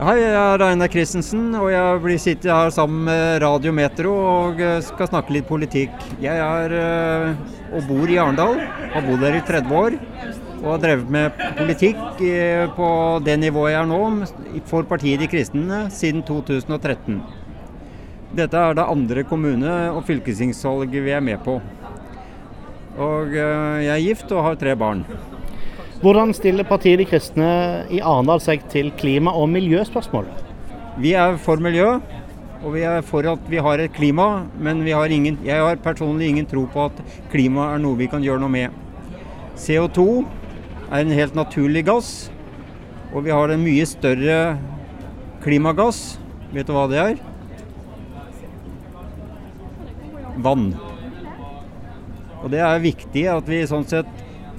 Hei, jeg er Einar Christensen, og jeg blir sitter her sammen med Radio Metro og eh, skal snakke litt politikk. Jeg er eh, og bor i Arendal, har bodd her i 30 år. Og har drevet med politikk eh, på det nivået jeg er nå, for partiet De kristne, siden 2013. Dette er det andre kommune- og fylkestingsvalget vi er med på. Og jeg er gift og har tre barn. Hvordan stiller partiet De kristne i Arendal seg til klima- og miljøspørsmål? Vi er for miljø, og vi er for at vi har et klima. Men har ingen, jeg har personlig ingen tro på at klima er noe vi kan gjøre noe med. CO2 er en helt naturlig gass, og vi har en mye større klimagass. Vet du hva det er? Vann. Og det er viktig at vi sånn sett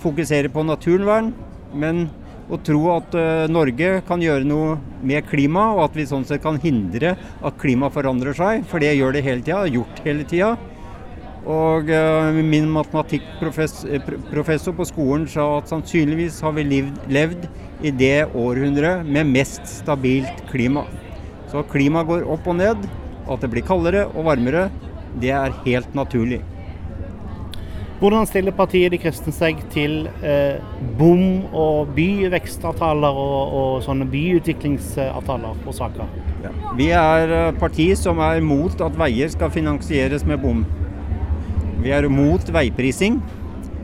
fokusere på naturvern, men å tro at uh, Norge kan gjøre noe med klima, og at vi sånn sett kan hindre at klimaet forandrer seg, for det gjør det hele tida, gjort hele tida. Og uh, min matematikkprofessor på skolen sa at sannsynligvis har vi levd, levd i det århundret med mest stabilt klima. Så klimaet går opp og ned, at det blir kaldere og varmere, det er helt naturlig. Hvordan stiller partiet De kristne seg til eh, bom- og byvekstavtaler og, og, sånne byutviklingsavtaler og saker? Ja. Vi er eh, parti som er mot at veier skal finansieres med bom. Vi er mot veiprising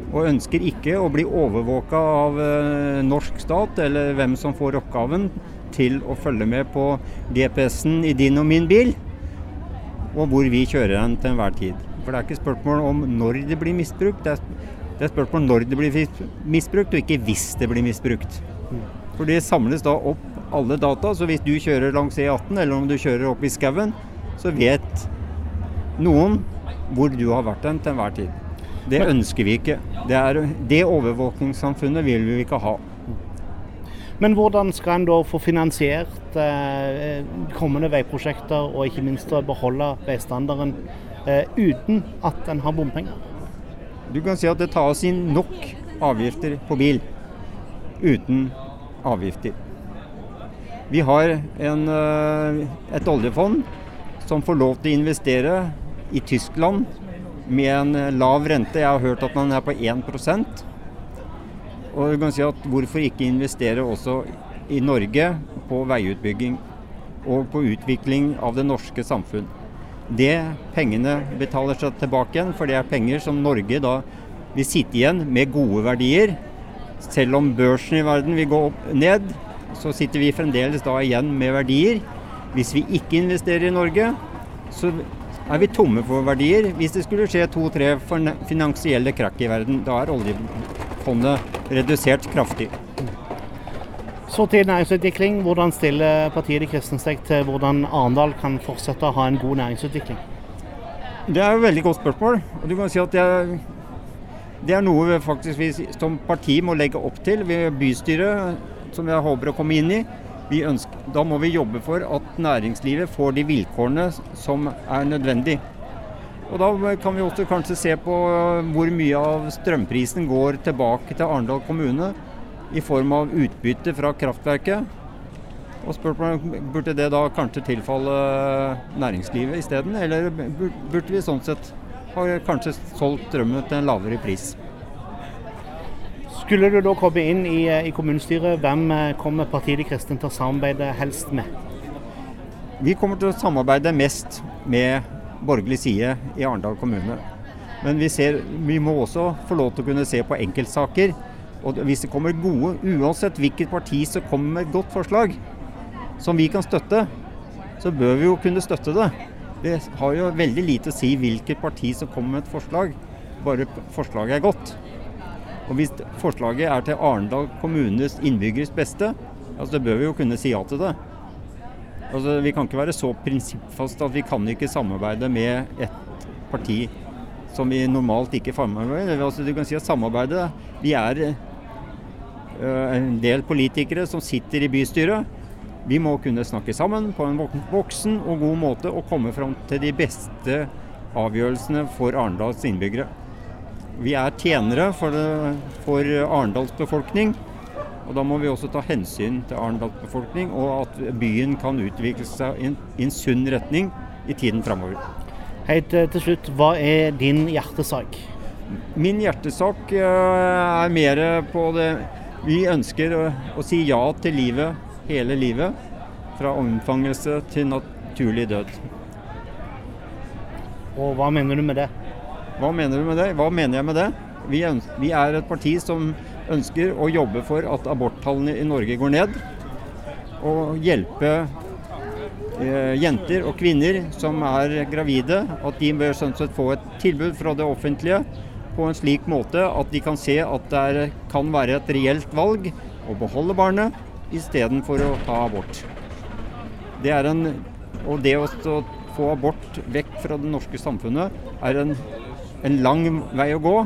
og ønsker ikke å bli overvåka av eh, norsk stat eller hvem som får oppgaven til å følge med på GPS-en i din og min bil, og hvor vi kjører den til enhver tid. For det er ikke spørsmål om når det blir misbrukt, det er, det er spørsmål når det blir misbrukt, og ikke hvis det blir misbrukt. For det samles da opp alle data, så hvis du kjører langs E18 eller om du kjører opp i skauen, så vet noen hvor du har vært den til enhver tid. Det ønsker vi ikke. Det, er, det overvåkningssamfunnet vil vi ikke ha. Men hvordan skal en da få finansiert eh, kommende veiprosjekter, og ikke minst beholde veistandarden eh, uten at en har bompenger. Du kan si at det tas inn nok avgifter på bil uten avgifter. Vi har en, eh, et oljefond som får lov til å investere i Tyskland med en lav rente. Jeg har hørt at den er på 1 Og du kan si at hvorfor ikke investere også i Norge på veiutbygging og på utvikling av det norske samfunn. Det pengene betaler seg tilbake igjen, for det er penger som Norge da vil sitte igjen med gode verdier. Selv om børsen i verden vil gå opp ned, så sitter vi fremdeles da igjen med verdier. Hvis vi ikke investerer i Norge, så er vi tomme for verdier. Hvis det skulle skje to-tre finansielle krakk i verden, da er oljefondet redusert kraftig. Så til næringsutvikling. Hvordan stiller partiet De kristne seg til hvordan Arendal kan fortsette å ha en god næringsutvikling? Det er et veldig godt spørsmål. og du kan si at det er, det er noe vi faktisk vi som parti må legge opp til. Vi er bystyret, som jeg håper å komme inn i. Ønsker, da må vi jobbe for at næringslivet får de vilkårene som er nødvendig. Og Da kan vi også kanskje se på hvor mye av strømprisen går tilbake til Arendal kommune i form av utbytte fra kraftverket. Og spørsmålet burde det da kanskje tilfalle næringslivet isteden, eller burde vi sånn sett ha kanskje solgt strømmen til en lavere pris? Skulle du da komme inn i, i kommunestyret, hvem eh, kommer partiet De kristne til å samarbeide helst med? Vi kommer til å samarbeide mest med borgerlig side i Arendal kommune. Men vi, ser, vi må også få lov til å kunne se på enkeltsaker og hvis det kommer gode, uansett hvilket parti som kommer med et godt forslag som vi kan støtte, så bør vi jo kunne støtte det. Det har jo veldig lite å si hvilket parti som kommer med et forslag, bare forslaget er godt. Og hvis forslaget er til Arendal kommunes innbyggeres beste, altså, så bør vi jo kunne si ja til det. Altså, vi kan ikke være så prinsippfast at vi kan ikke samarbeide med et parti som vi normalt ikke samarbeider med. Altså, du kan si at samarbeidet Vi er Eh, en del politikere som sitter i bystyret. Vi må kunne snakke sammen på en voksen og god måte og komme fram til de beste avgjørelsene for Arendals innbyggere. Vi er tjenere for, for Arendals befolkning, Og Da må vi også ta hensyn til Arendals befolkning, og at byen kan utvikle seg i en, sunn retning i tiden framover. Helt eh, til slutt, hva er din hjertesak? Min hjertesak eh, er mer på det Vi ønsker å, å si ja til livet hele livet. Fra omfangelse til naturlig død. Og hva mener du med det? Hva mener du med det? Hva mener jeg med det? Vi, vi er et parti som ønsker å jobbe for at aborttallene i Norge går ned. Og hjelpe eh, jenter og kvinner som er gravide, at de bør sånn sett få et tilbud fra det offentlige på en slik måte at de kan se at det er, kan være et reelt valg å beholde barnet istedenfor å ta abort. Det er en, og det å få abort vekk fra det norske samfunnet er en, en lang vei å gå.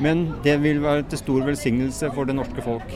Men det vil være til stor velsignelse for det norske folk.